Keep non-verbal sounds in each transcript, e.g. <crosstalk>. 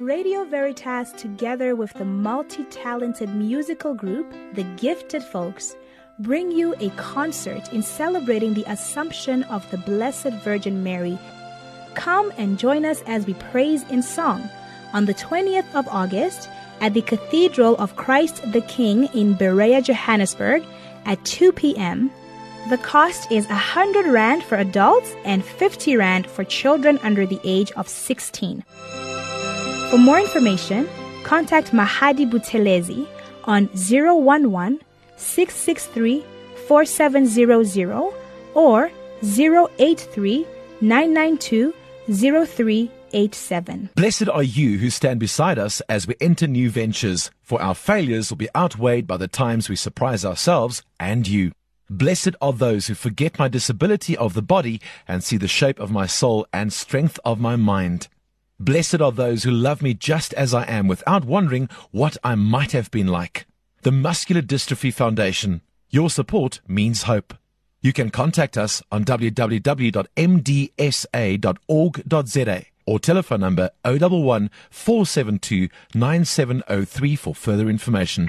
Radio Veritas, together with the multi talented musical group, The Gifted Folks, bring you a concert in celebrating the Assumption of the Blessed Virgin Mary. Come and join us as we praise in song on the 20th of August at the Cathedral of Christ the King in Berea, Johannesburg at 2 p.m. The cost is 100 Rand for adults and 50 Rand for children under the age of 16. For more information, contact Mahadi Buthelezi on 011 663 4700 or 083 992 0387. Blessed are you who stand beside us as we enter new ventures, for our failures will be outweighed by the times we surprise ourselves and you. Blessed are those who forget my disability of the body and see the shape of my soul and strength of my mind. Blessed are those who love me just as I am without wondering what I might have been like. The Muscular Dystrophy Foundation. Your support means hope. You can contact us on www.mdsa.org.za or telephone number 011 472 9703 for further information.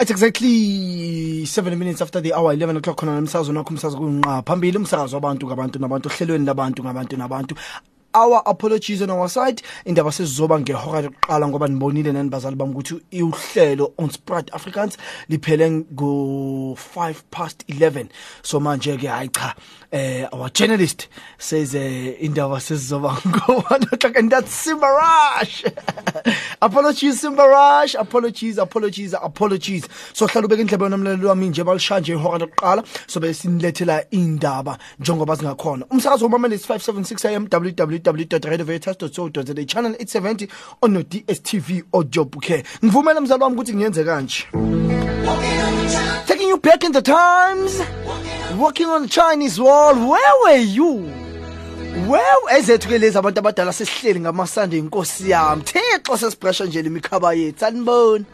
It's exactly 7 minutes after the hour 11 o'clock khona nomsakazo nakho umsakazo kunqa. Phambili umsakazo wabantu ngabantu nabantu hlelweni labantu ngabantu nabantu. Our apologies on our side. Indaba sesizoba ngehora lokuqala ngoba nibonile nani bazali bami ukuthi uhlelo on Sprat Africans liphele ngo 5 past 11 so manje ke hayi cha eh our journalist says eh indaba sesizoba <laughs> ngo 1 o'clock and that's Simba Rush. <laughs> Apologies Simba Rush. Apologies apologies apologies. So hlala ubeke indlebe nomlaleli wami nje balishanje ihora lokuqala. So bese sinilethela indaba njengoba zingakhona umsakazo womameli 576 am www www.radioveritas.co.za channel 870 on no DSTV audio bouquet ngivumela mzali wami ukuthi ngiyenze kanje. Taking you back in the times walking on the Chinese wall where were you? Well ezethu ke lezi abantu abadala sesihleli ngamasande inkosi yami. Thixo sesibrasha nje lemikhaba yethu anibona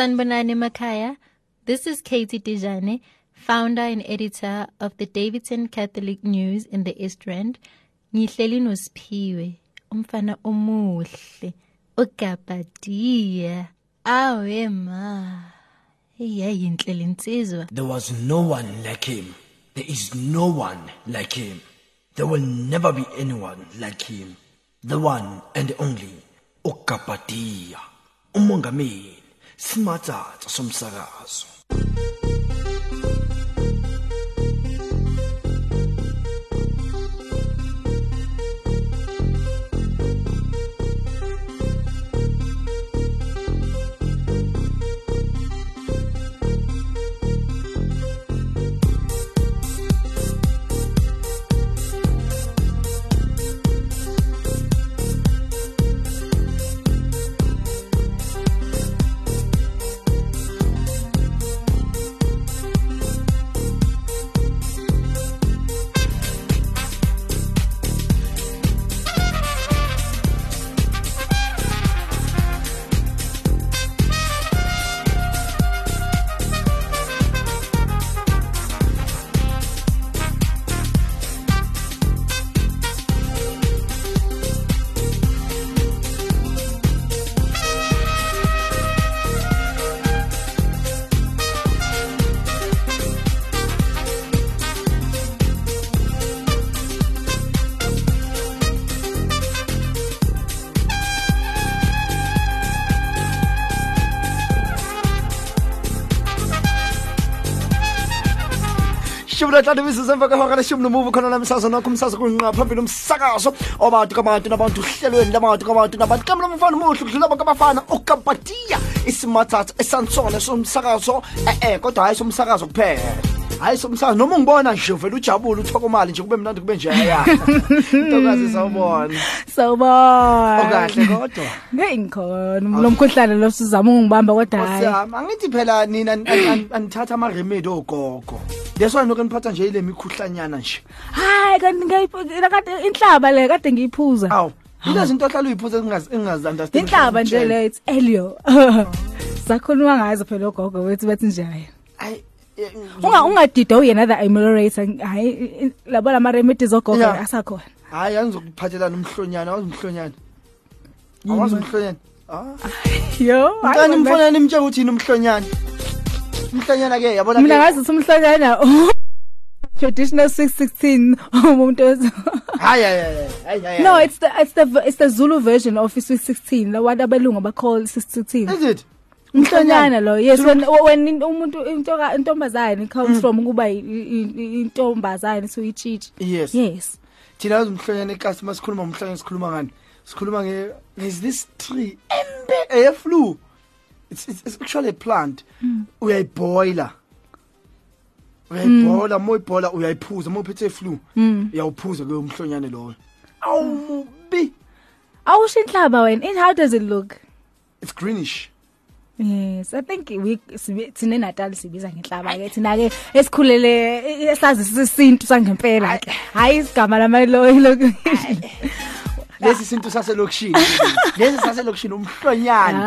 Sanbonani Makaya. This is Katie Dijane, founder and editor of the Davidson Catholic News in the East Rand. Ngihleli noSphiwe, umfana omuhle, uGabadia. Awe ma. Iyayinhle linsizwa. There was no one like him. There is no one like him. There will never be anyone like him. The one and only uGabadia. Umongameli simatsatsa somsakazo. Shumi nanhlanu imizuzu emva kwehora leshumi nomuva khona namsazo nakho umsazo kunqa phambili umsakazo wabantu kabantu nabantu uhlelweni labantu kabantu nabantu kamla umfana umuhle kudlula bonke abafana ukampatiya isimathatha esansone somsakazo eh-e kodwa hhayi somsakazo kuphela hayi somsakazo noma ungibona nje vele ujabule uthokomali nje kube mnandi kube njeya ntokazi sawubona Sawubona. okahle kodwa Hey ngikhona lo mkhuhlane lo sizama ungibamba kodwa hayi. Siyami angithi phela nina an- an- anithatha ama remedy ogogo. Lesona lokho eniphatha nje ile mikhuhlanyana nje. Hayi kanti ngiyiphuza kade inhlaba le kade ngiyiphuza. Aw, ile zinto ohlala uyiphuza engazi engazi understand. Inhlaba nje le it's Elio. <laughs> Sakhuluma ngazo phela ogogo wethu bathi nje hayi. Ay eh, Unga ungadida uyena the ameliorate hayi labo lama remedies ogogo Yeah. asakhona. hayi angizokuphathela nomhlonyana, wazi umhlonyana. Awazi umhlonyana. Ah, Yo. hayi ngani man, mfana nimtshela ukuthi umhlonyana. Umhlonyana ke yabona Mina ngazi umhlonyana. <laughs> Traditional 616 <laughs> umuntu Hayi hayi. No, it's the it's the it's the Zulu version of Swiss 16. The one abelungu ba call 616. Is it? Umhlonyana lo. Yes, when when umuntu intoka intombazane comes from kuba intombazane so ichichi. Yes. Yes. Thina umhlonyana eKasi masikhuluma umhlonyana sikhuluma ngani? Sikhuluma nge is this tree embe eye flu. It's, it's, it's actually a plant. Uyayiboila. Uyayibola, moyibola uyayiphuza, mophethe flu. Uyawuphuza ke umhlonyane lo. Awubi. Awusho inhlaba wena. In how does it look? It's greenish. Yes, I think we sibi- thina eNatal sibiza ngenhlaba ke thina ke esikhulele esazi sisintu sangempela ke. Hayi isigama lama lo lo. <laughs> Lesi sinto saselokishini. Lesi saselokishini umhlonyana.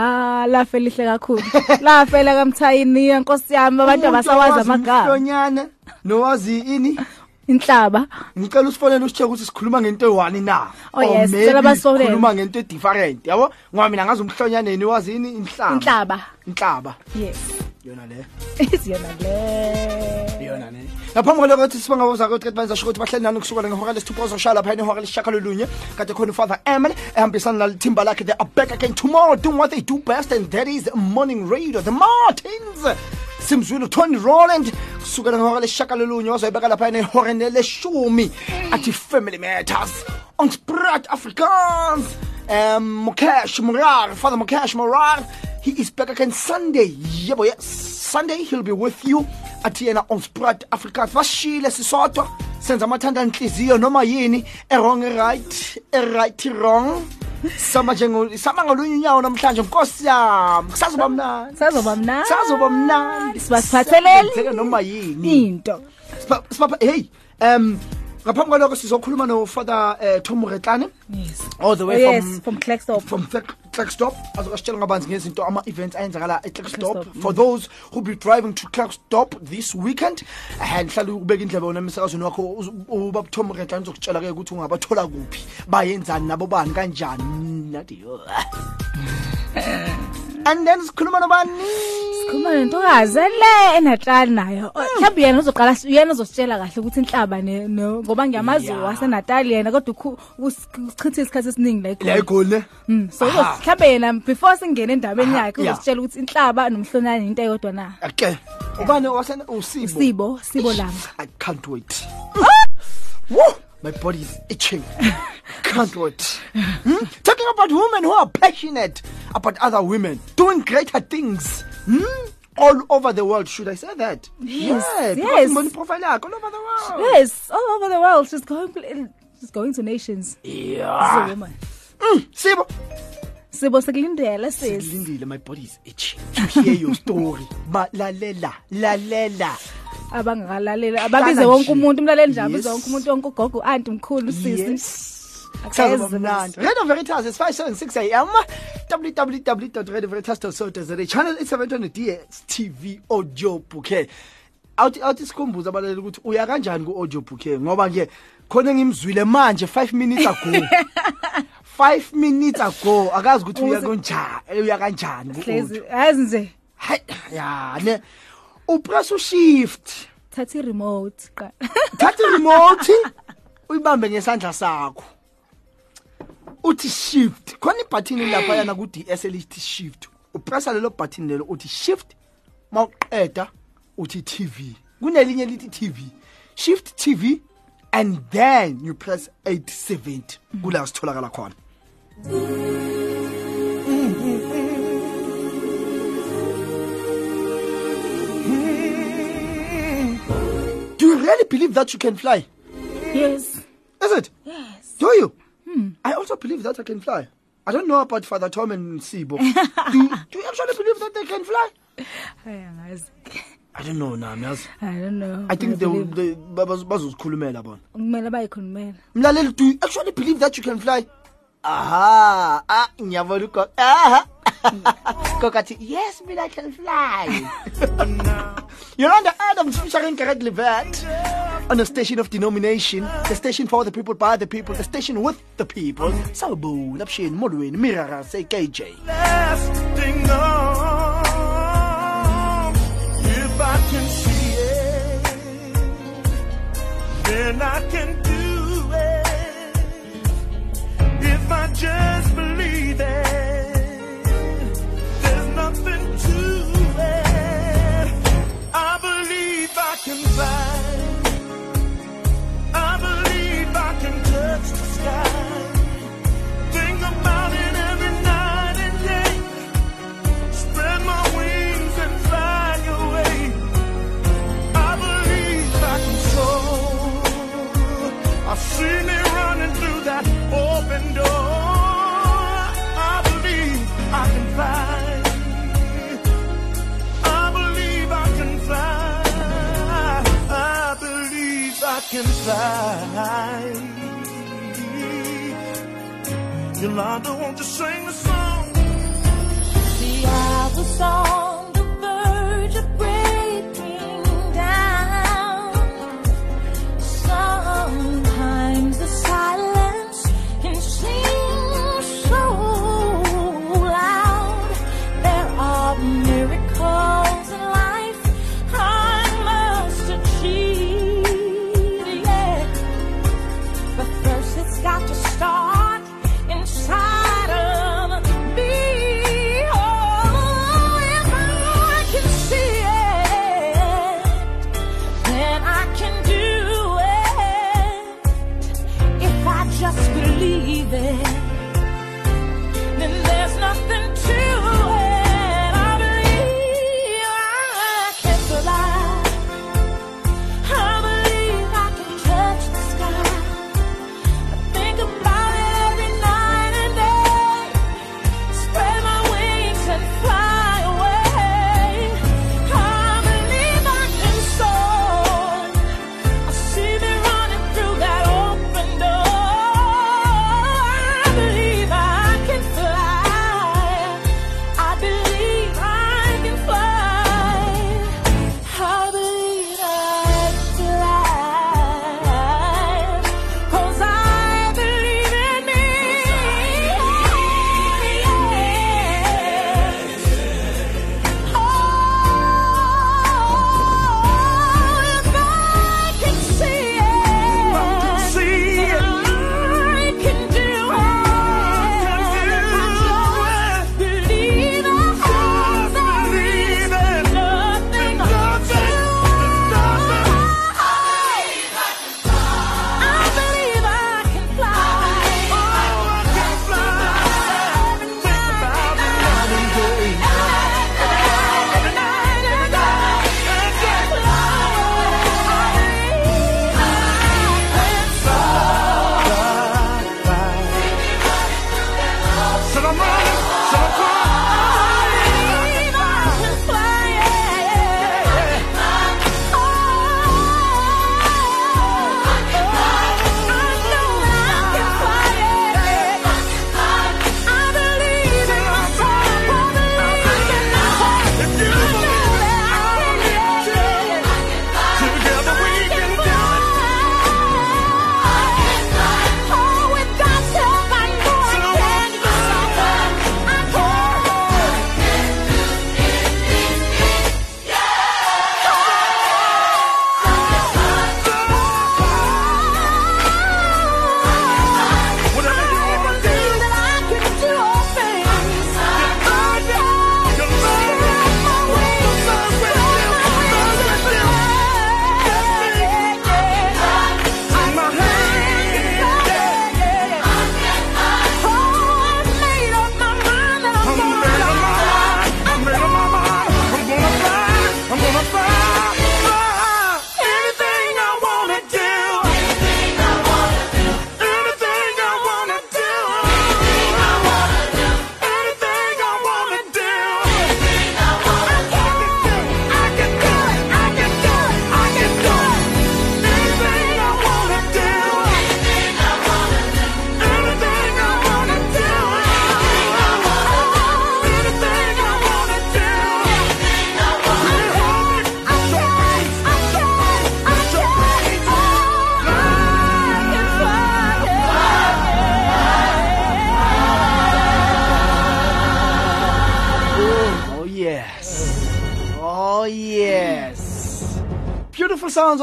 Ah, lafe lihle kakhulu. Lafela kamthayini inkosi yami abantu abasawazi amagama. Umhlonyana nowazi ini? Inhlaba. Ngicela usifonele usitsheke ukuthi sikhuluma ngento eyi-one na. Oh, yes, maybe cela basifonele. Sikhuluma ngento e-different, yabo? Ngoba mina ngazi umhlonyaneni wazini inhlaba. Inhlaba. Inhlaba. Yes. Yona le. <laughs> Isiyona le. Yona le. Ngaphambi kwalokho ukuthi sibangabuza ukuthi benza sho ukuthi bahleli nani kusukela ngehora lesithupha kade khona ufather ehambisana lakhe again tomorrow. Doing what they do best and that is morning radio the Martins. Simzwile Tony Roland kusukela ngehora lesishakalolunye wazoyibeka lapha ehoreni leshumi athi family matters on Sprat africans um Mukesh Murar Father Mukesh Murar he is back again Sunday. Yebo yes Sunday he'll be with you athi yena on Sprat Afrikaans bashile sisodwa senza amathanda inhliziyo noma yini. E wrong e right e right wrong. Sama njengo sama ngolunye unyawo namhlanje nkosi yami. Kusazoba mnandi. Sazoba mnandi. sazoba mnandi. Sibasiphatheleli. Senzeka noma yini. Into. Siba- sibapha hey um ngaphambi kwalokho sizokhuluma nofather uh, tom retlane. Yes. All the way Oh, yes from from Clackstop from Clarkstop azokasitshela ngabanzi ngezinto ama-events ayenzakala Klerksdorp, for those who be driving to Clarkstop this weekend eh ndihlale ukubeka indlebe wona emsakazweni wakho uz- ubaba Tom Redlan uzokutshela-ke ukuthi ungabathola kuphi bayenzani nabo bani kanjani nathi yo <laughs> and then sikhuluma nobani? Khuluma nentokazi. Le eNatal nayo. Oh, mhlawumbe yena uzoqala yena uzositshela kahle ukuthi inhlaba ne no- ngoba ngiyamazi Yeah. waseNatal yena kodwa ukhu- usichitha isikhathi esiningi la la eGoli egoli Mm, so Aha. mhlawumbe yena before singene endabeni Aha, yakhe yeah. uzositshela ukuthi inhlaba nomhlonani into eyodwa na? Okay ubani wasena usibo? Sibo Sibo langa I can't wait. <gasps> Woo! My body is itching. <laughs> Can't wait. Hmm? Talking about women who are passionate about other women, doing greater things. Hmm? All over the world, should I say that? Yes, Yeah, yes. because profile all over the world. yes all over the world she's going she's going to nations Yeah. So, woman. Sibo. Sibo sekulindele sis Lindile, my body is itching to hear your story. <laughs> Ba lalela, lalela. Abangakalalela ababize Hlala wonke nje. umuntu umlaleli nje abize Yes. wonke umuntu wonke ugogo anti mkhulu sisi Yes. Akaze Kusazoba mnandi. Radio Veritas is 576 AM. www.radioveritas.co.za. Channel 720 DSTV audio bouquet. Awuthi awuthi sikhumbuza abaleli ukuthi uya kanjani ku audio bouquet ngoba ke khona ngimzwile manje 5 minutes ago. <laughs> 5 minutes ago akazi ukuthi uya Uze- kanjani uya kanjani ku hlezi audio. yazi nje Hayi ya ne upress ushift. thatha i-remote qa thatha remote <laughs> uyibambe ngesandla sakho. Uthi shift. Khona ibutton lapha yana ku DS elithi shift. Upressa lelo button lelo uthi shift. Mawuqeda uthi TV kunelinye lithi TV shift TV and then you press 870 kula sitholakala khona. Really believe that you can fly? yes Is it? yes Do you? I also believe that I can fly. I don't know about Father Tom and Sibo. do, do you actually believe that they can fly? <laughs> I don't know now, yazi. i don't know I think but they will they baz- bazozikhulumela bona. kumele bayikhulumela Mlaleli, do you actually believe that you can fly? Aha, ah, ngiyabona ugogo. Aha. Gogo athi, yes, mina I can fly. <laughs> You're on Yolanda Adams featuring Garrett Levat on a station of denomination, the station for the people, by the people, the station with the people. Sawubona abushini molweni mirara say KJ. lasting on. If I can see it, then I can do it. If I just believe it,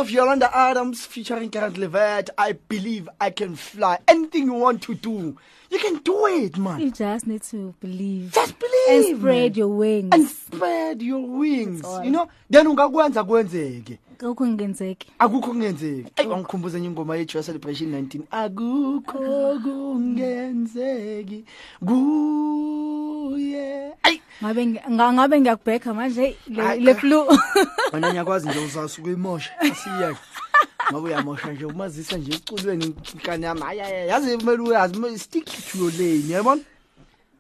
of Yolanda Adams featuring Karen Levet. I believe I can fly. Anything you want to do, you can do it, man. You just need to believe Just believe. and spread man. your wings. and spread your wings. You know, then ungakwenza kwenzeke. Akukho kungenzeki. akukho kungenzeki ayi wangikhumbuza enye ingoma yethu ya-celebration 19 akukho kungenzeki kuye ngabe ngabe ngiyakubhekha manje? Le flu. <laughs> Wena ngiyakwazi nje uzasuka imosha asiyeke ngoba uyamosha nje umazisa nje iculweni inkani yami. Hayi yazi kumele uyazi stick to your lane yabona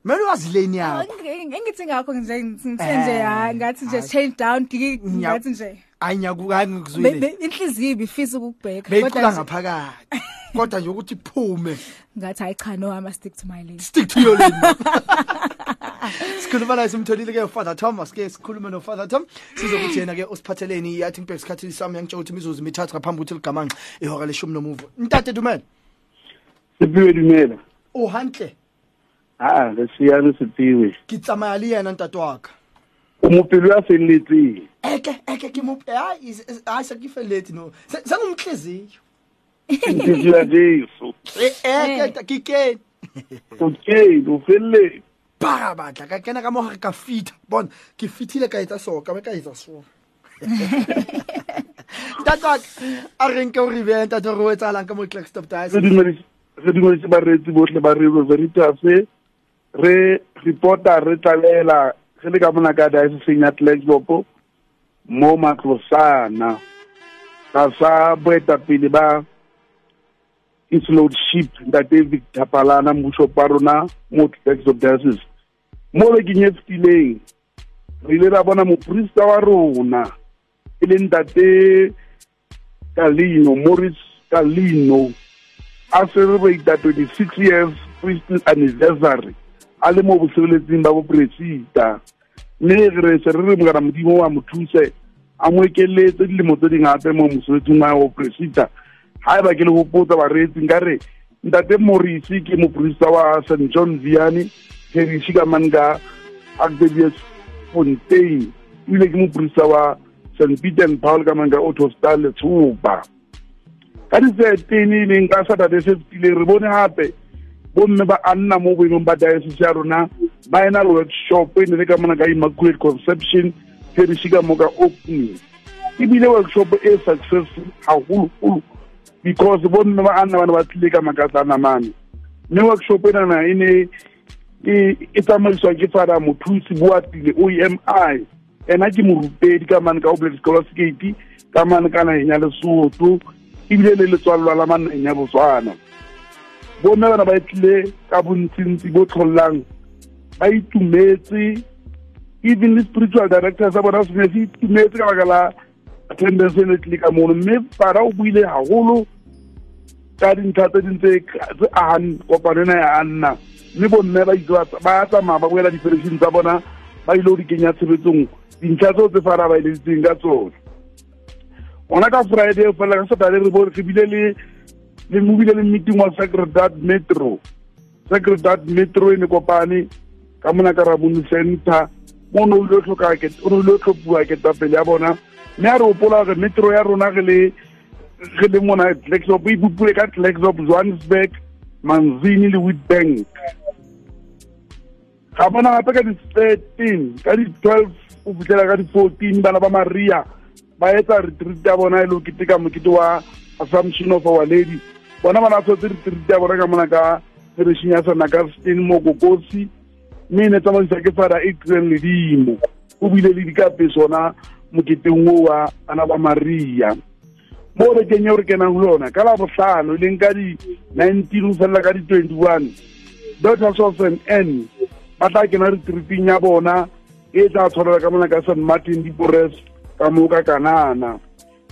Melu wazileni yakho. Oh, Ngithi ngakho nje ngitsenze eh, ya ngathi nje change down ngathi nje. Ayinyakukanga ngikuzwile. Inhliziyo ibifisa ukubheka kodwa ngaphakathi. Kodwa nje ukuthi iphume. Ngathi hayi cha no I must stick to my lane. stick to your lane. <laughs> Sikhuluma naye simtholile ke ufather thomas ke sikhulume nofather tom. Sizokuthi yena ke usiphatheleni i think back isikhathi sami yangitsho ukuthi imizuzu mithathu ngaphambi ukuthi ligamanxe ihora leshumi nomuvo. Ntate dumele sepiwe dumela. Uhantle. Aa re siame sepiwe ke tsamaya le yena ntate waka o mopelo ya felletseng eke eke ke mo hayi hayi se ke feletse no. Se- Entendeu isso? É, é, que que? Ok, do fele. Para, bata, ka kena ka moha ka fita. Bon, ki fitile ka ita so, ka me ka ita so. <laughs> Tatak, a reng ka o riveng, tatak ro e tsalang ka mo Klerkstop Tires. Re dumedise bareetsi botlhe ba Radio Veritas, re reporta re tlalela ge le ka mona ka dioceseng e ya Klerkstop mo matlosana. Ka sa boetapele ba its lordship ntate victor palana wa rona mo tlaxop diocese. Mo bekeng e fetileng re ile ra bona moporista wa rona e leng ntate kalino morris kalino a celebrata 26 years christian anniversary a le mo bosebeletsing ba boporesita. Mme re se re re mokana modimo wa mo thuse a mo ekeletse dilemo tse dingape mo mosebetsing wa bopresita ga e ba ke le gopotsa bareetsi nka re ntate morisi ke moporista wa st john viane parish ka mane ka archdevius fontain ebile ke moporista wa st peter and paul ka mane ka autostar letshopa ka di-thirteen e leng ka saturday se fetileng re bone gape bomme ba anna mo boemong ba diocese ya rona ba ena le workshop e ne le ka mona ka immaculate conception parish ka mo ka opening ebile workshop e successful gagologolo because bomme ba a nna bane ba tlile ka makatlana mane mme workshop e nana e ne e tsamaisiwa ke fada mothusi boatile oemi ena ke morupedi ka mane ka oblet scholasticate ka mane ka nageng ya lesotho ebile le letswalelwa la manageng ya botswana. Bomme bana ba tlile ka bontsintsi bo tlholelang ba itumetse even le spiritual director sa bona se ne se itumetse ka baka la attendance e tlile ka mono mme fara o buile haholo ka dintlha tse ding tse agang kopano ena ya anna. Mme bomme ba itse tsamaya ba boela di-federation tsa bona ba ile go di kenya tshebetsong. Dintlha tseo tse fara ba eleditseng ka tsone gona ka friday o felela ka saturday re bone re bile le le meeting wa sacred metro. Sacred metro e ne kopane ka mona center mo o ne o ile o tlhophiwa ketapele ya bona mme a re opola re metro ya rona ge le ge le mona tlaxop e bupule ka tlaxop johannesburg manzini le witbank. Ga bona gape ka di-thirteen ka di-twelve o fitlhela ka di-fourteen bana ba maria ba etsa retreat ya bona e le go keteka mokete wa assumption of our lady. Bona bana tshwetse retreat ya bona ka mona ka perešing ya sana ka mo kokosi. Mme e ne tsamaisa ke fada adrian ledimo o bile le dikape sona moketeng o wa bana ba maria. Mo bekeng eo re kenang le yona ka labotlhano e leng ka di-nineteen go felela ka di-twenty-one daughters of n ba tla kena retriping ya bona e tla tshwarela ka mona ka san martin dipores ka moo ka kanana.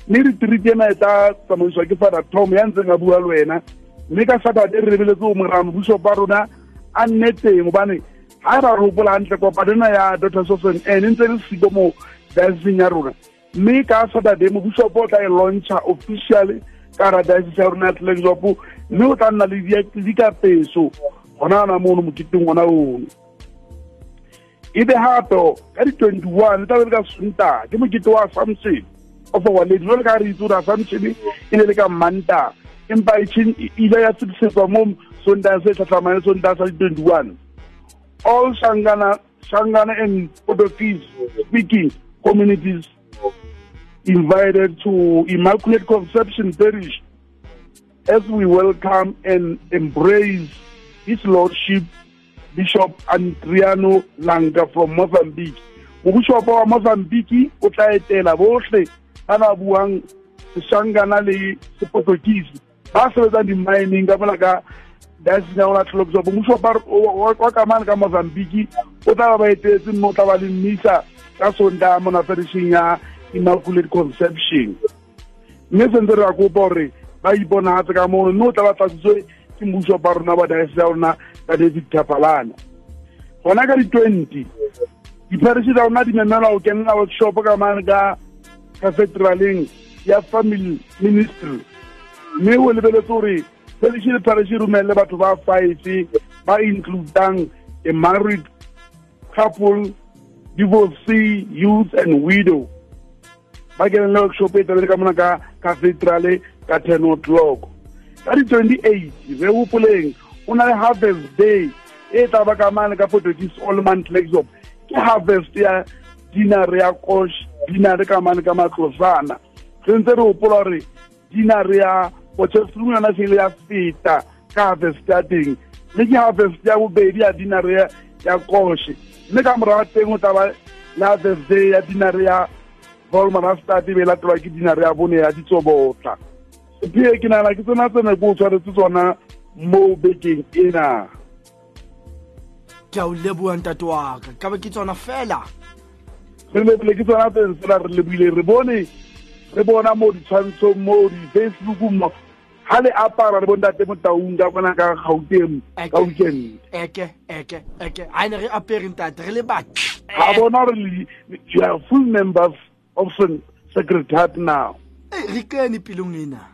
Mme retrip ena e tla tsamaisiwa ke fada tom ya ntseng a bua le wena. Mme ka saturday re lebeletse o morano bishop ba rona a nne teng gobane ga e ra re gopola gantle kopano ya daughters of n e ntse le siko mo dioceseng ya rona mme ka saturday mobishopo o tla e launcha officially ka ra diocese ya rona ya tlaxop mme o tla nna le dikapeso gona ana mono moketeng ona ono. Ebe gape ka di-twenty-one tla be le ka sontaga ke mokete wa assumption of lady. Jwale ka re itse gore assumption e ne le ka manta empa e e ile ya tsetisetswa mo sontaga se tlhatlhamane sontaga sa di-twenty-one all shangana shangana and odofis speaking communities invited to immaculate conception parish as we welcome and embrace his lordship bishop Adriano langa from mozambique. Mobishopa wa mozambique o tla etela bohle ba ba buang seshangana le sepotokisi ba sebetsang di-mining ka mola ka diocese ya rona tlholokiso mobishopa wa kamane ka mozambique o tla ba ba etetse mme o tla ba le mmisa ka sonta mo naperešeng ya immaculate conception mme sentse re a kopa gore ba iponagatse ka mono mme o tla ba tlatsitswe ke mmuso ba rona ba diocese ya rona ka david tapalana gona ka di-twenty dipariši tsa rona di memelwa go kenela workshop ka mane ka cathedraleng ya family ministry. Mme o lebeletse gore pariši le pariši e romelele batho ba five ba includang a married couple divorcee youth and widow ba kenelle workshop e tlabele ka mona ka cathedrale ka ten o'clock. Ka di-twenty-eight re gopoleng o na le harvest day e tla ba ka mane ka portuguese allman lexop ke harvest ya dinare ya kosh dinare ka mane ka matlosana. Re ntse re gopola gore dinare ya potchefstroomyana se ile ya feta ka harvest ya le ke harvest ya bobedi ya dinare ya koshe mme ka morago teng o taba le harvest day ya dinare ya volmanastat e be e latelwa ke dinare ya bone ya ditsobotla. Pie ke nagana ke tsona tsene ko o tshwaretse tsona mo bekeng ena. Ke a o leboa tate waka ka. Be ke tsona fela? Re lebile ke tsona tsene fela re lebile re bone re bona mo ditshwantshong mo di-facebook mo ga le apara le bontate mo taung ka bona gauteng ka weekend eke eke eke. A ne re apereng tate re le baki ga bona gore you are full members of sacred heart now. E re kene pelong ena.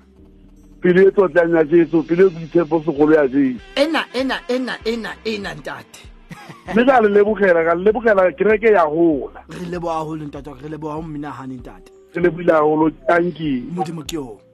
Pelo e tlotlang ya jesu pelo e boitshepo segolo ya jesu. Ena ena ena ena ena ntate. Mme ka le lebogela ka lebogela kereke ya gola re leboa golo ntate re leboa mo menaganeng tate re leboile golo tanki modimo ke yone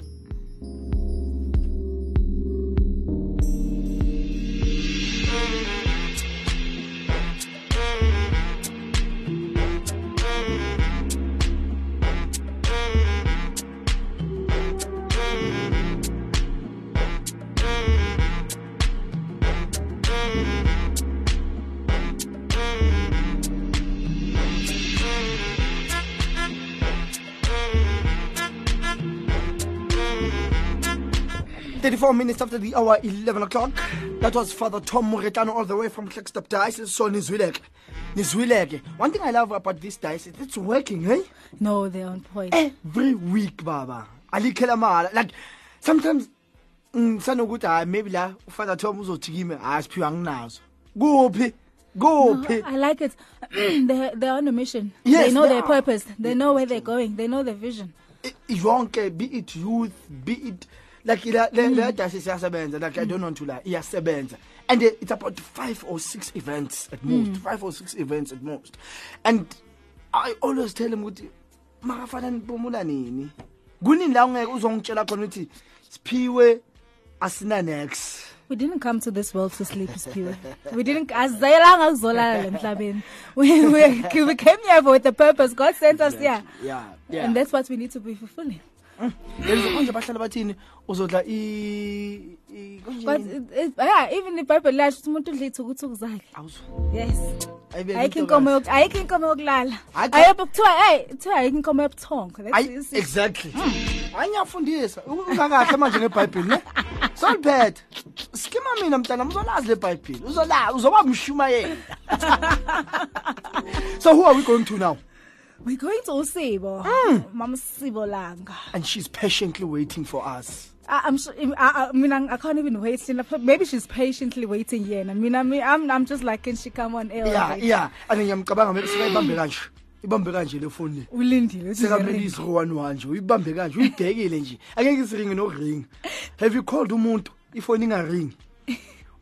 24 minutes after the hour, 11 o'clock. That was Father Tom Muretano all the way from Clickstep Dice. So, Nizwilek. Nizwilek. One thing I love about this dice it's working, eh? No, they're on point. Every week, Baba. Ali Like, sometimes, mm, sanokuthi hayi maybe la ufather tom uzothi kimi hayi siphiwa nginazo kuphi kuphi i like it <clears throat> they're, they're on a mission yes, they know they their are. purpose they know where they're going they know their vision yonke be it youth be it like le le le mm. diocese iyasebenza like i don't want to lie iyasebenza and it's about five or six events at mm. most five or six events at most and i always tell him ukuthi makafana nipomula nini kunini la ungeke uzongitshela khona ukuthi siphiwe asina next We didn't come to this world to sleep, Spiwe. We didn't. azayelanga ukuzolala emhlabeni. We, we, we came here with a purpose. God sent us here. yeah yeah And that's what we need to be fulfilling. Yenza konje bahlala bathini uzodla i i- konje But yini? it, it, yeah, even the Bible lasho ukuthi umuntu udla ithukuthuku zakhe. Awuzwa. Yes. Ayibeke Ayikho into inkomo kahle. yok ayikho inkomo yokulala. Hayi cha- Ayikho kuthiwa hey, kuthiwa ayikho inkomo yobuthongo. That's Ayi is- exactly. Hayi ngiyafundisa. Ungakahle manje ngeBhayibheli ne? Soliphethe. Skima mina mntana uzolazi leBhayibheli. Uzola uzoba mshumayeli. <laughs> So who are we going to now? We're going to Usibo. Mm. Mama Sibo Langa. And she's patiently waiting for us. I, I'm sure, I, I mean, I, I can't even wait. Maybe she's patiently waiting here. I mean, I mean, I'm, I'm just like, can she come on air? Yeah, yeah. And ngiyamcabanga maybe sikayibambe kanje. Ibambe kanje le phone. Ulindile. sekamele ngiyaringa. iziro-one-one nje uyibambe kanje uyibhekile nje angeke isiringi nokuringa have you called umuntu ifoni ingaringi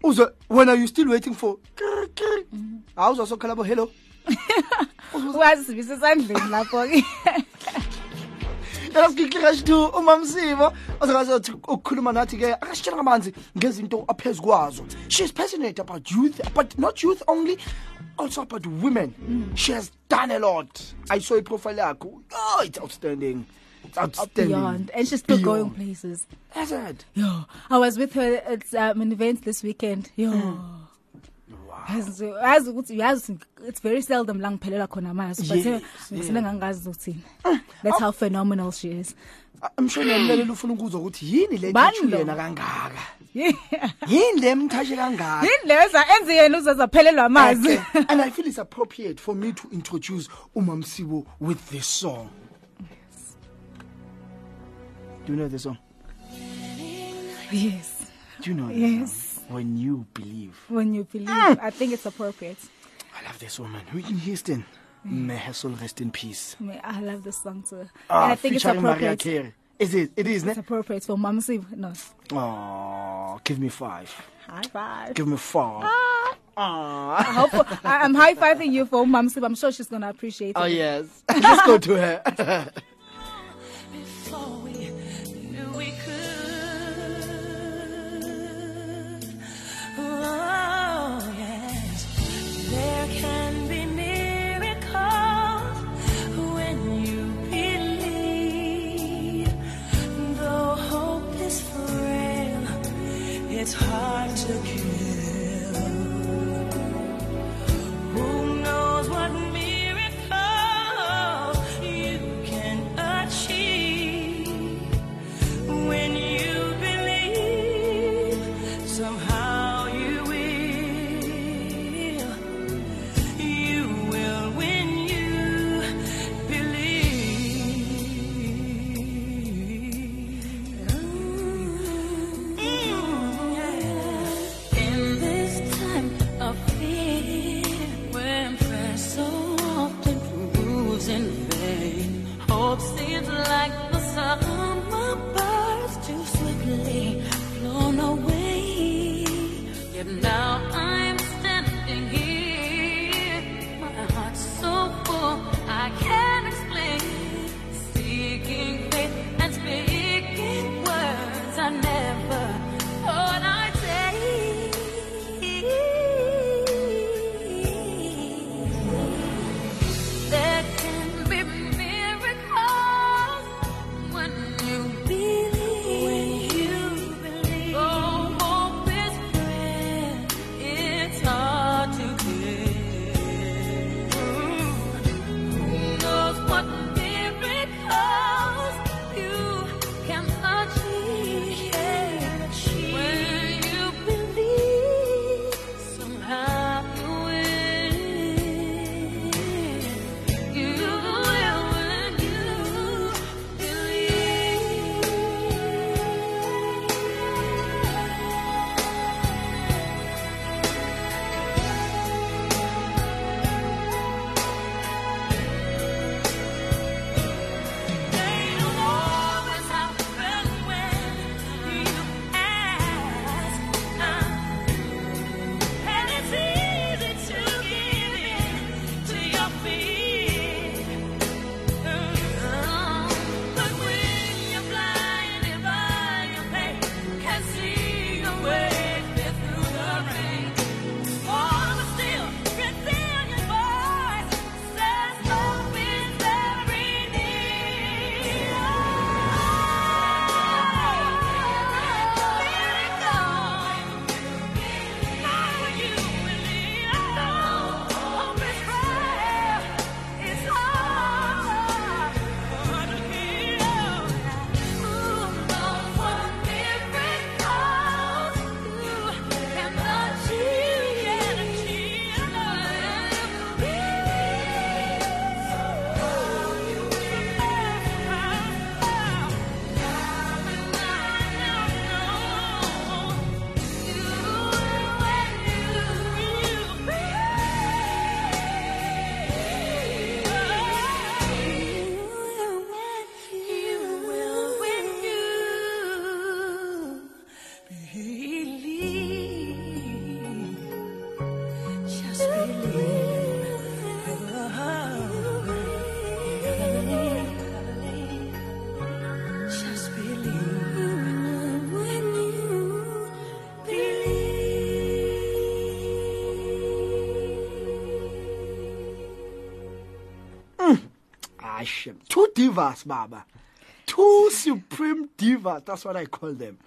uzwe when are you still waiting for hawu uzwasokhala bo hello <laughs> uyazisibisa esandleni lapho-ke. <laughs> Yalasikhihlikashi two umamsivo ozakazothi ukukhuluma nathi-ke akasitshela ngabanzi ngezinto aphezu kwazo. She is passionate about youth but not youth only also about women. She has done a lot. I saw iprofile yakho oh it's outstanding. It's outstanding. beyond. And she's still going places. Is it? yo i was with her at um, an event this weekend. Yo. Yazi yazi ukuthi yazi it's very seldom la ngiphelela khona amazwi but ngisele ngangazi ukuthini ah, that's ah. how phenomenal she is. Mshoni yamlalela ufuna ukuzwa ukuthi yini le Bani thichu lo? yena kangaka yini le mthashe kangaka? Yini leza enze yena uzazaphelelwa amazwi Okay. and i feel it's appropriate for me to introduce umamsibo with this song. Do you know the song? Yes. Do you know Yes. song? When you believe. When you believe i think it's appropriate. I love this woman. Whitney houston? May her soul rest in peace. Me- i love this song too. And ah, i think it's appropriate. Carey. is it? It is ne? it's appropriate for mom Siv. no. Oh give me five. High five. Give me four. I ah. hope I- I'm high fiving you for Mom Siv. I'm sure she's gonna appreciate it. oh yes. <laughs> Let's go to her <laughs> it's hard to kill. Divas baba. Two supreme divas that's what i call them.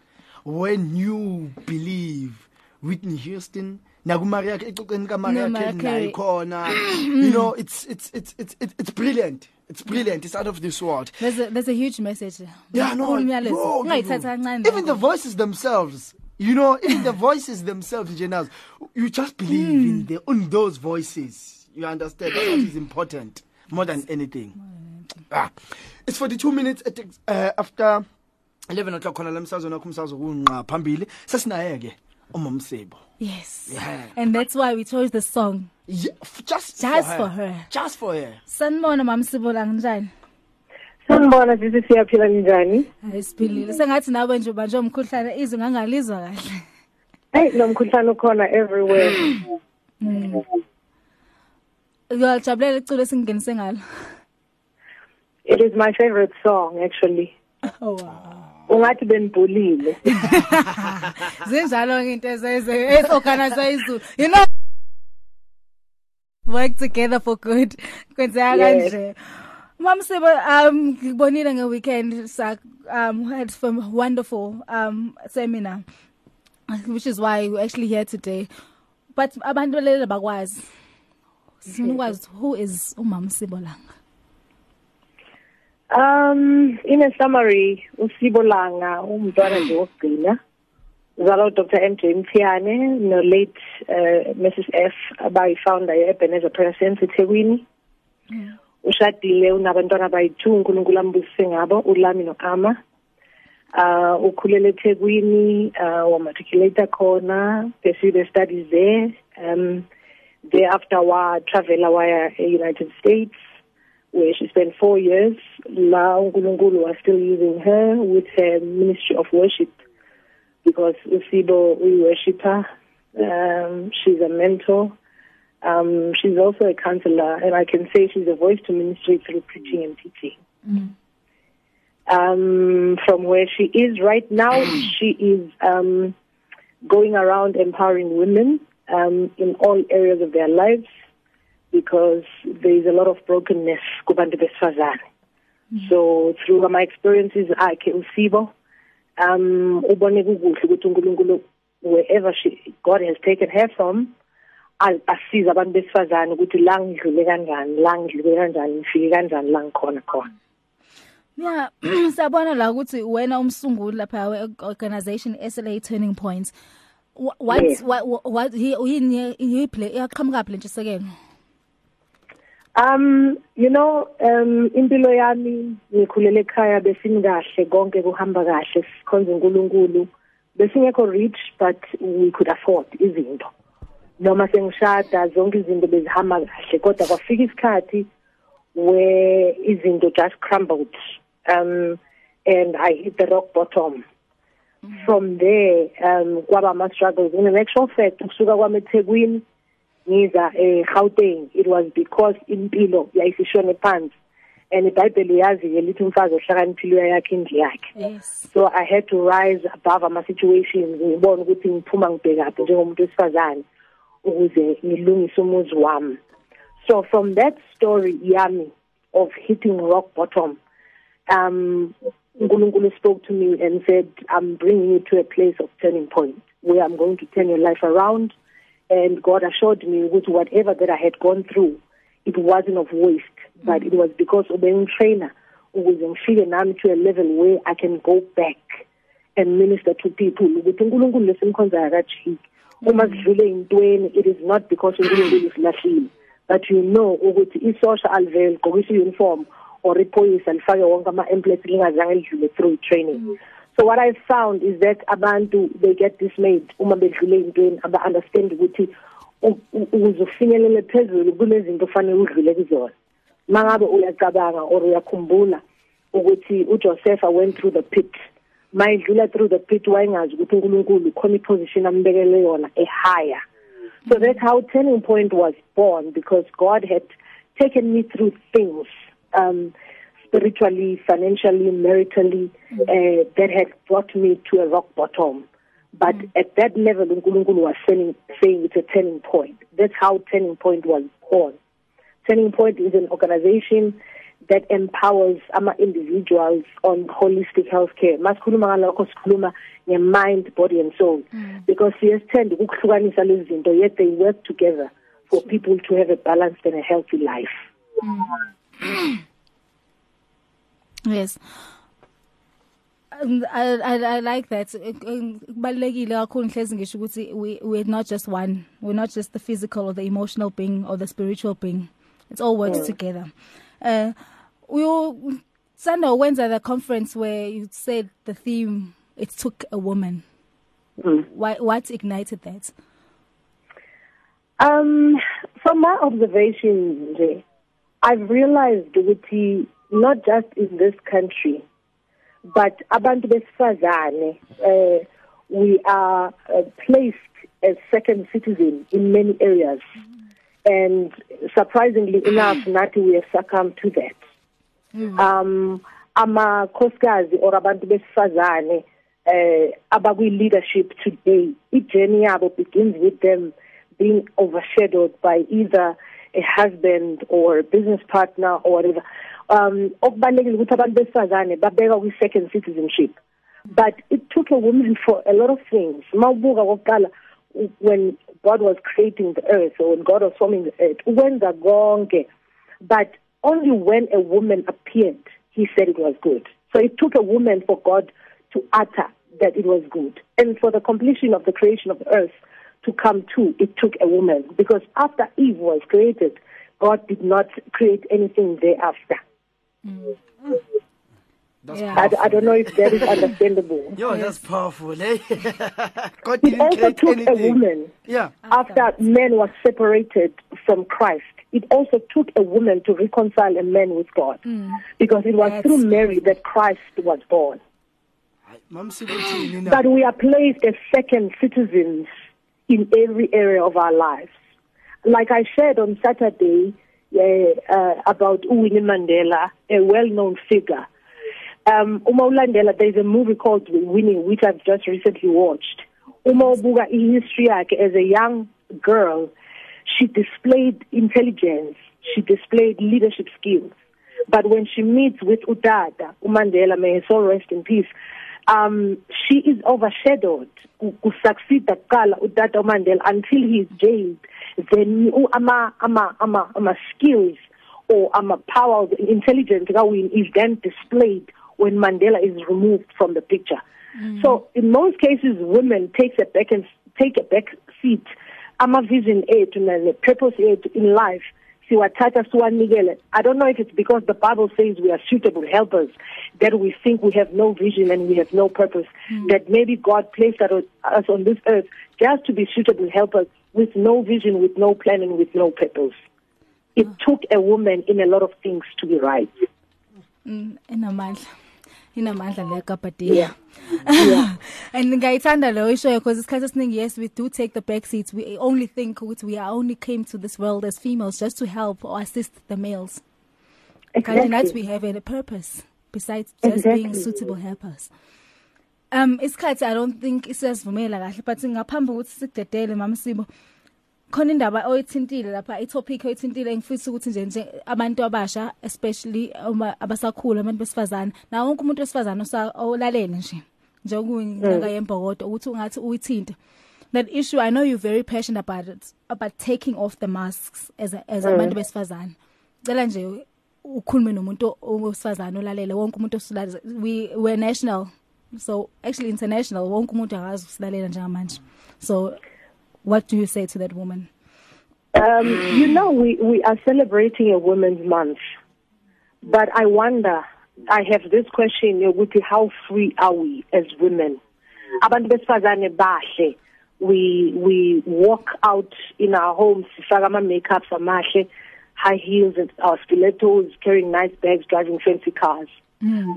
When you believe whitney houston nakumaria ecoceni kamaria No, Mariah carey nayo Carey. <clears throat> you know it's it's it's it's it's it's brilliant. It's brilliant. It's out of this world. There's a there's a huge message. yeah no Unkulu umyalezo. bro, even the voices themselves you know even the <clears throat> voices themselves Jenas you just believe in hmm. the in those voices. You understand? That's what is important more than anything ah it's 42 minutes at, uh, after 11 o'clock khona lemsazweni wakho umsazo kunqa phambili sesinaye ke umamsebo Yes. Yeah. And that's why we chose the song. yeah, just Just for for her. her. just for her Sanibona mamsibola njani? Sanibona sisi siyaphila njani? Hayi siphilile. Sengathi nawe nje manje umkhuhlane izwe ngangalizwa kahle. Hey, nomkhuhlane ukhona everywhere. Uyajabulela iculo esingenise ngalo. It is my favorite song actually. Oh wow. Ungathi benibhulile. <laughs> Zinjalo ke into ezeze esorganize izulu. You know work together for good. Kwenzeka kanje. Mamsibo um ngibonile nge weekend sa um had some wonderful um seminar which is why we're actually here today. But abantu lele bakwazi. Sifuna ukwazi who is uMama Sibolanga. Um in a summary uSibolanga umntwana nje wokugcina. Uzalwa Dr. MJ Mthiyane no late uh, Mrs F abayi founder ye Ebenezer Prayer Center eThekwini. Ushadile unabantwana abayi2 uNkulunkulu ambusise ngabo uLami noAma. uh ukhulele eThekwini uh wamatriculate khona pursue the studies there um thereafter wa travel waya eUnited States where she spent 4 years. La uNkulunkulu was still using her with her ministry of worship because uSibo we worship her um she's a mentor. Um she's also a counselor and I can say she's a voice to ministry through preaching and teaching. Um, from where she is right now. <clears throat> she is um, going around empowering women um, in all areas of their lives because there is a lot of brokenness kubantu besifazane. So through my experiences akhe uSibo um ubone kukuhle ukuthi uNkulunkulu wherever she God has taken her from asiza abantu besifazane ukuthi la ngidlule kanjani la ngidlule kanjani ngifike kanjani la ngikhona khona Yeah, <clears throat> sabona la ukuthi wena umsunguli lapha organization SLA Turning Points. What what what he yini he play yaqhamuka phi ntshisekelo? Um you know um impilo yami ngikhulele ekhaya besini kahle konke kuhamba kahle sikhonza uNkulunkulu. Besingekho rich but we could afford izinto. Noma sengishada zonke izinto bezihamba kahle kodwa kwafika isikhathi where izinto just crumbled um and I hit the rock bottom. From there um kwaba ama struggles in an actual fact ukusuka kwami eThekwini ngiza eGauteng it was because impilo yayisishone phansi. And iBhayibheli yazi ke lithi umfazi ohlakaniphile uyakhe indlu yakhe. So i had to rise above ama situations. Ngibone ukuthi ngiphuma ngibhekaphi njengomuntu wesifazane ukuze ngilungise umuzi wami. So from that story yami of hitting rock bottom um uNkulunkulu spoke to me and said i'm bringing you to a place of turning point where i'm going to turn your life around and god assured me with whatever that i had gone through it wasn't of waste but it was because of being trainer who ubengitrainer ukuze nami to a level where i can go back and minister to people. Ukuthi uNkulunkulu lesimkhonzayo akajiki. Uma sidlule intweni it is not because uNkulunkulu silahlile but you know ukuthi isosha alivele ligqokisa uniform or iphoyisa lifake wonke ama employees lingazange lidlule through training so what i found is that abantu they get dismayed uma bedlule intweni aba understand ukuthi u- u- ukuze ufinyelele phezulu kunezinto ofanele udlule kuzona. Mangabe uyacabanga or uyakhumbula ukuthi uJoseph went through the pit mayidlula through the pit wayengazi ukuthi uNkulunkulu khona iposition ambekele yona e higher so that's how turning point was born because God had taken me through things um spiritually financially maritally uh, that had brought me to a rock bottom. But mm. at that level uNkulunkulu was saying saying it's a turning point. That's how turning point was born. Turning Point is an organization that empowers ama individuals on holistic healthcare. Masikhuluma ngalokho sikhuluma nge-mind body and soul. Mm. Because siyesithanda ukuhlukanisa lezi zinto yet they work together for people to have a balanced and a healthy life Yes. Um, I, I I like that. Um, Kubalekile kakhulu nhlezi ngisho ukuthi we we're not just one. We're not just the physical or the emotional being or the spiritual being. It's all works Mm. together. Uh you Sanda wenza the conference where you said the theme it took a woman. Mm. Why what ignited that? Um, from my observations, I've realized ukuthi not just in this country, but abantu besifazane, uh, we are uh, placed as second citizen in many areas. And surprisingly enough, Nati, we have succumbed to that. um amakhosikazi or abantu besifazane eh abakwi leadership today ijourney yabo begins with them being overshadowed by either a husband or a business partner or whatever um okubalekile ukuthi abantu besifazane babeka kwi second citizenship but it took a woman for a lot of things mawubuka kokuqala when God was creating the earth or when God was forming the earth ukwenza konke but only when a woman appeared, he said it was good. So it took a woman for God to utter that it was good. And for the completion of the creation of the earth to come to, it took a woman. Because after Eve was created, God did not create anything thereafter. Yeah. I, I don't know if that is understandable. <laughs> Yo, that's powerful, eh? <laughs> God It didn't also create took a woman Yeah. after man was separated from Christ. It also took a woman to reconcile a man with God. Mm. Because it was That's through Mary that Christ was born. But we are placed as second citizens in every area of our lives. Like I shared on Saturday uh, about Winnie Mandela, a well-known figure. Um, Uma ulandela, there's a movie called Winnie, which I've just recently watched. Uma ubuka history as a young girl, she displayed intelligence, she displayed leadership skills. But when she meets with Udada, Umandela, may his soul rest in peace, um, she is overshadowed. Ku- kusucceeda kuqala utata umandela until he is jailed. Then ama ama ama ama skills or ama power the intelligence kawin is then displayed when mandela is removed from the picture. So in most cases women takes a back and take a back seat. Ama vision ethu ne purpose ethu in life siwathatha siwanikele i don't know if it's because the bible says we are suitable helpers that we think we have no vision and we have no purpose that maybe god placed us us on this earth just to be suitable helpers with no vision with no plan and with no purpose. It took a woman in a lot of things to be right. Mm, inamandla. Inamandla le kapatiya. Yeah. Yeah. <laughs> and ngayithanda lo isho because isikhathi esiningi yes we do take the back seats we only think ukuthi we are only came to this world as females just to help or assist the males kanti nathi exactly. we have a purpose besides just being suitable helpers um isikhathi i don't think isiyasivumela kahle but ngaphambi ukuthi sikudedele mamsibo khona indaba oyithintile lapha itopic oyithintile engifisa ukuthi nje nje abantu abasha especially uma abasakhula abantu besifazana na wonke umuntu wesifazana olalele nje njengokuyinyaka mm. yembokodo ukuthi ungathi uyithinta that issue i know you're very passionate about it about taking off the masks as a, as mm. abantu besifazana cela nje ukhulume nomuntu owesifazana olalele wonke umuntu we we're national. So actually international wonke umuntu akazi usilalela njengamanje. So what do you say to that woman Um, you know, we, we are celebrating a Women's Month, but I wonder, I have this question, Yoguti, how free are we as women? Abantu besifazane bahle. We, we walk out in our homes, sifaka ama-makeups amahle, high heels and our stilettos, carrying nice bags, driving fancy cars.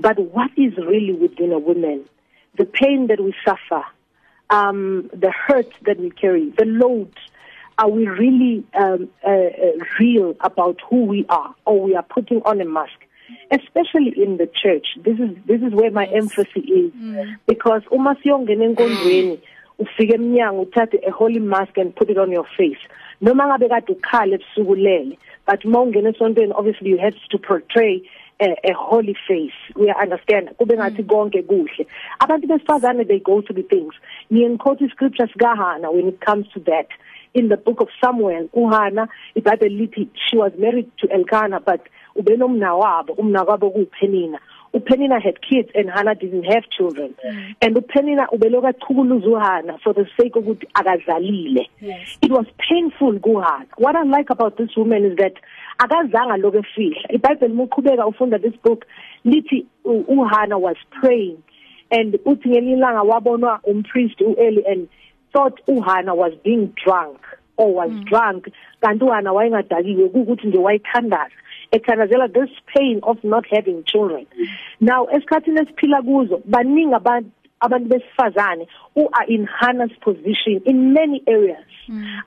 But what is really within a woman? The pain that we suffer, um, the hurt that we carry, the load. Are we really um, uh, uh, real about who we are, or we are putting on a mask? Especially in the church, this is this is where my emphasis is, because uma siyongena enkondweni, ufike eminyango uthathe a holy mask and put it on your face noma ngabe kade ukhala but uma ungena esontweni obviously you have to portray a, a holy face we understand. Kube ngathi konke kuhle. Abantu besifazane they go through the things. Niye ngiquote iscripture sikahana when it comes to that. In the book of Samuel uHana iBhayibheli lithi she was married to Elkanah but ubenomnawabo umnakwabo kuPenina. uPenina had kids and Hannah didn't have children. Mm. and uPenina ubeloka chukuluza uHana for the sake ukuthi akazalile Yes. it was painful kuHana. What i like about this woman is that akazanga lokho efihla. iBhayibheli muqhubeka ufunda this book lithi uHana was praying and uthi ngelilanga wabonwa umpriest uEli and thought uHana was being drunk or was mm. drunk. Kanti uHana wayengadakiwe ukuthi nje wayithandaza ethandazela this pain of not having children. Now esikhathini esiphila kuzo baningi abantu abantu besifazane who are in Hannah's position in many areas.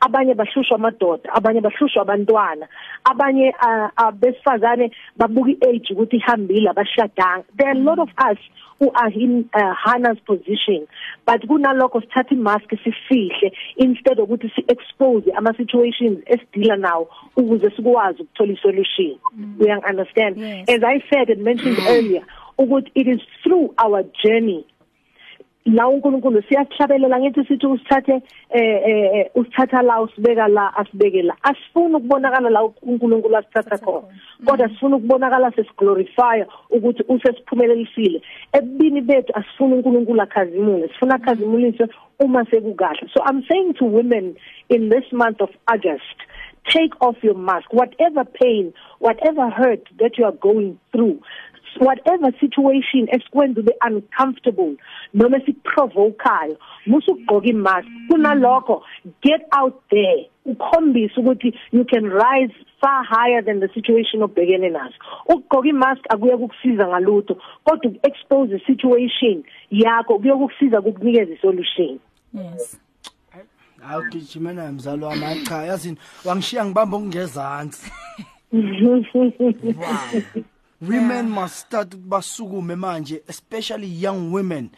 Abanye bahlushwa amadoda abanye bahlushwa abantwana abanye uh, uh, besifazane babuka iage ukuthi ihambile abashadanga. There are a lot of us who are in uh, Hannah's position but kunalokho sithatha imask sifihle instead ukuthi si expose ama situations esidila nawo ukuze sikwazi ukuthola isolution. We understand? Yes. as i said and mentioned <clears throat> earlier ukuthi it is through our journey la uNkulunkulu siyahlabelela ngithi sithi usithathe eh eh usithatha la usibeka la asibeke la asifuni ukubonakala la uNkulunkulu asithatha khona. kodwa sifuna ukubonakala sesiglorify ukuthi usesiphumelelisile. Ebini bethu asifuni uNkulunkulu akhazimule sifuna akhazimuliswe uma sekukahle. So i'm saying to women in this month of august take off your mask. Whatever pain whatever hurt that you are going through whatever situation esikwenza ube uncomfortable noma esikuprovokayo musugqoka imask. Kunalokho get out there. Ukhombisa ukuthi you can rise far higher than the situation obhekene naso. Ukugqoka imask akuye kukusiza ngalutho kodwa ukuexpose the situation yakho kuye kukusiza kukunikeza isolution. Yes. Hayi ugijima naye mzalo wami hayi cha yazini wangishiya ngibamba okungezansi. <laughs> Wow. Women must start basukume manje especially young women.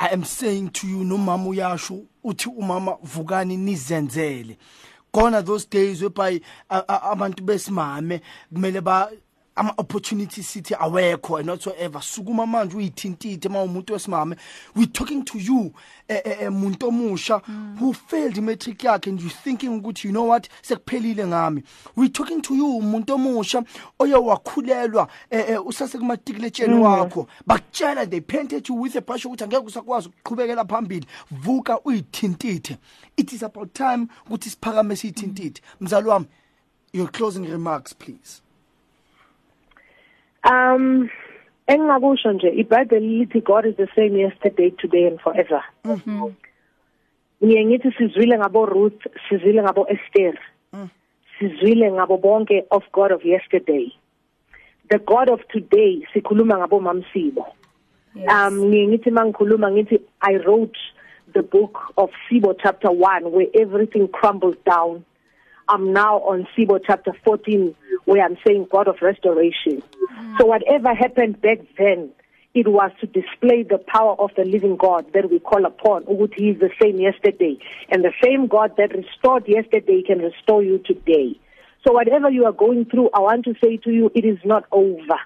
I am saying to you nomama uyasho uthi umama vukani nizenzele. Gone those days whereby a- a- abantu besimame kumele ba ama opportunity sithi awekho and whatsoever. Sukuma manje uyithintithe uma umuntu wesimame. We talking to you eh, eh, eh, umuntu omusha who failed matric yakhe and you thinking ukuthi you know what sekuphelile ngami. We talking to you umuntu omusha oye wakhulelwa eh, eh, usasekumatikiletsheni wakho. Bakutshela they painted you with a brush ukuthi angeke usakwazi ukuqhubekela phambili. Vuka uyithintithe. It is about time ukuthi siphakame siyithintithe mzali wami your closing remarks please. Um engakusho nje iBhayibheli lithi God is the same yesterday today and forever. Ngiye ngithi sizwile ngabo Ruth, sizwile ngabo Esther. Sizwile ngabo bonke of God of yesterday. The God of today sikhuluma ngabo Mamsibo. Um ngiye ngithi mangikhuluma ngithi I wrote the book of Sibo chapter 1 where everything crumbles down. I'm now on Sibo chapter 14 where I'm saying God of restoration. Mm. So whatever happened back then, it was to display the power of the living God that we call upon. He is the same yesterday. And the same God that restored yesterday can restore you today. So whatever you are going through, I want to say to you, it is not over.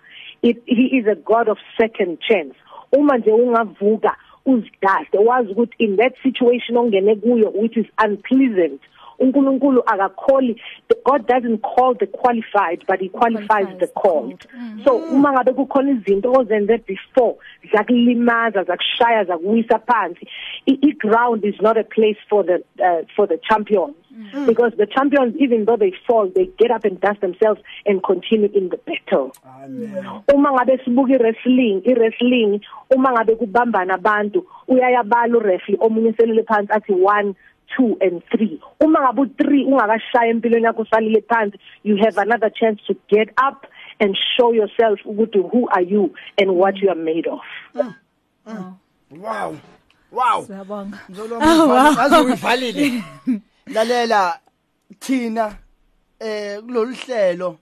It, he is a God of second chance. Uma nje ungavuka uzidaste wazi ukuthi in that situation ongene kuyo which is unpleasant uNkulunkulu akakholi God doesn't call the qualified but he qualifies Qualifies the the called. Called. so uma ngabe kukhona izinto ozenze before zakulimaza zakushaya zakuwisa phansi i- i-ground is not a place for the uh, for the champions. Because the champions even though they fall they get up and dust themselves and continue in the battle. Uma ngabe sibuka i-wrestling i-wrestling uma ngabe kubambana abantu uyayabala ureferee omunye selele phansi athi 1 2 and 3 uma ngabe u3 ungakashaya empilweni yakho usalile phansi. You have another chance to get up and show yourself ukuthi who are you and what you are made of. Wow. Wow. Siyabonga. Mzolo wami aze uyivalile. <laughs> Lalela thina eh kulolu hlelo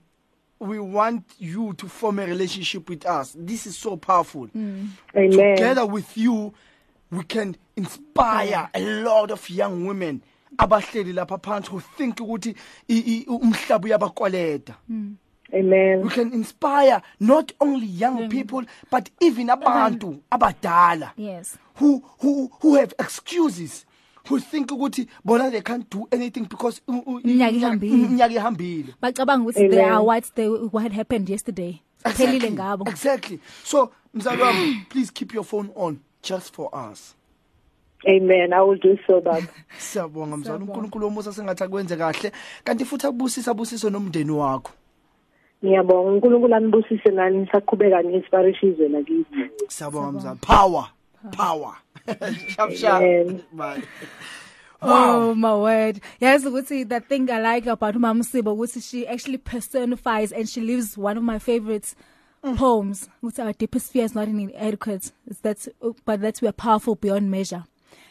we want you to form a relationship with us. This is so powerful. Amen. Together with you we can inspire a lot of young women abahleli lapha phansi who think ukuthi i- i- umhlaba uyabakwaleda hmm. amen. We can inspire not only young people but even uh-huh. abantu abadala Yes. who who who have excuses who think ukuthi bona they can't do anything because u- u- Iminyaka ihambile. iminyaka ihambile. Bacabanga ukuthi they are what they what happened yesterday. Phelile ngabo. Exactly. So mzali wami <clears throat> please keep your phone on just for us. Amen. I will do so baba. <laughs> Siyabonga mzali. uNkulunkulu womusa sengathi akwenze kahle. Kanti futhi akubusisa busiso nomndeni wakho. Ngiyabonga. uNkulunkulu anibusise nani? Nisaqhubeka nesiparishe izwe lakithi siyabonga mzali. Power. Power. <laughs> Sharp sharp Amen. bye. Oh my word. Yes, ukuthi the thing I like about Mama Sibo ukuthi she actually personifies and she lives one of my favorites Mm. poems. Which our deepest fear is not inadequate. It's that but that we are powerful beyond measure.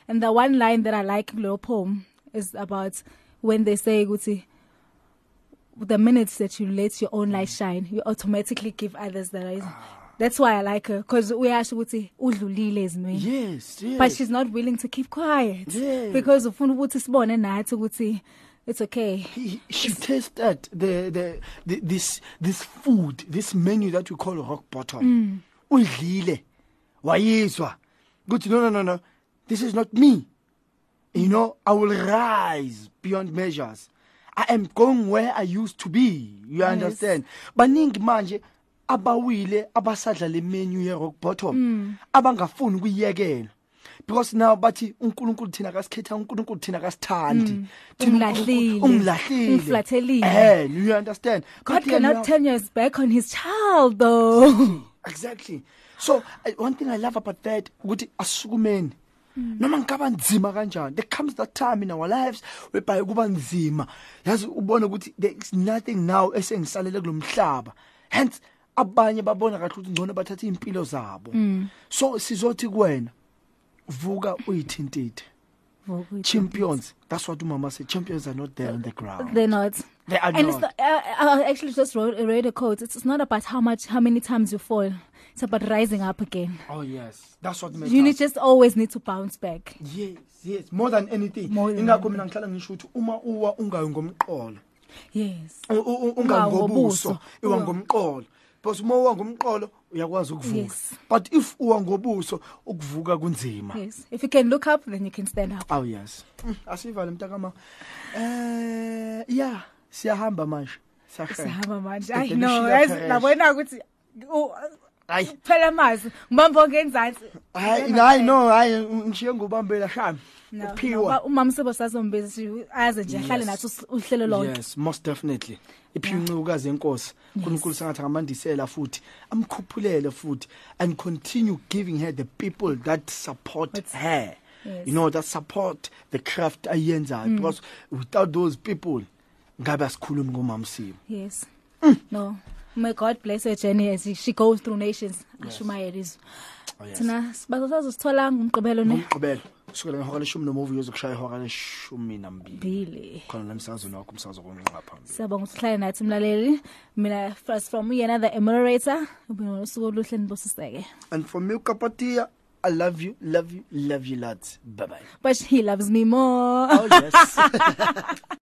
And the one line that I like in the poem is about when they say ukuthi the minutes that you let your own light mm. shine, you automatically give others the light. That's why I like her because we uyasho ukuthi udlulile ezimweni. yes yes but she's not willing to keep quiet Yes. because ufuna ukuthi sibone nathi ukuthi it's okay. He, she tasted the, the the this this food this menu that we call rock bottom. Mm. Udlile. Wayizwa. Good. no no no no. This is not me. You know i will rise beyond measures. I am going where i used to be. You understand? Baningi manje abawile abasadla le menu ye rock bottom. Mm. Abangafuni ukuyekela because now bathi uNkulunkulu thina kasikhetha uNkulunkulu thina kasithandi. Thina Umlahlile. Umflathelile. eh you understand? God cannot turn his back on his child though. <laughs> Exactly. So one thing i love about that ukuthi asukumeni. Noma ngikaba nzima kanjani? There comes that time in our lives whereby kuba nzima. Yazi ubone ukuthi there is nothing now esengisalele kulomhlaba hence abanye babona kahle ukuthi ngcono bathatha impilo zabo. So sizothi kuwena vuka uyithintithe champions that's what umama said champions are not there on the ground they're not They are and not. it's not, uh, I actually just wrote, read a quote. It's, it's not about how much, how many times you fall. It's about rising up again. oh yes that's what makes You need us. just always need to bounce back. yes yes more than anything More than ingakho mina ngihlala ngisho ukuthi uma uwa ungayi ngomqolo Yes. u- u- u- Ungayi ungayi ngobuso ngobuso. iwa Uwa- ngomqolo because uma uwa ngomqolo uyakwazi ukuvuka Yes. but if uwa ngobuso ukuvuka kunzima Yes. If you can look up, then you can stand up. oh yes Mm, asivale mntakama eh yeah siyahamba manje siyahamba Sihamba manje. The I Delicious know. Yazi Terrace. labona ukuthi u- hayi phela mazi ngibamba ngenzansi. hayi hayi no hayi ngishiye ngubambela shami No, uphiwa no, umama sibo sazombezi aze nje ahlale Yes. nathi us- uhlelo lonke. yes most definitely iphiwa incikukazi yenkosi uNkulunkulu sengathi angamandisela futhi amkhuphulele futhi and continue giving her the people that support What's- her Yes. Mm. you know that support the craft ayenzayo because without those people ngabe asikhulumi ngomama Sibo Yes. No. May God bless her journey as she goes through nations. Ashumayelizo. oh yes Thina bazosazosithola ngumgqibelo ne. ngqibelo kusukela ngehora leshumi nomuvi uyozokushaya ihora leshumi nambili Bili. khona la emsazweni wakho umsakazo konqa phambili Siyabonga ukuthi uhlale nathi mlaleli. Mina first from yena the moderator. Ubona usuku oluhle nibusiseke. and for me ukapatia i love you love you love you lads bye bye But he loves me more. oh yes <laughs>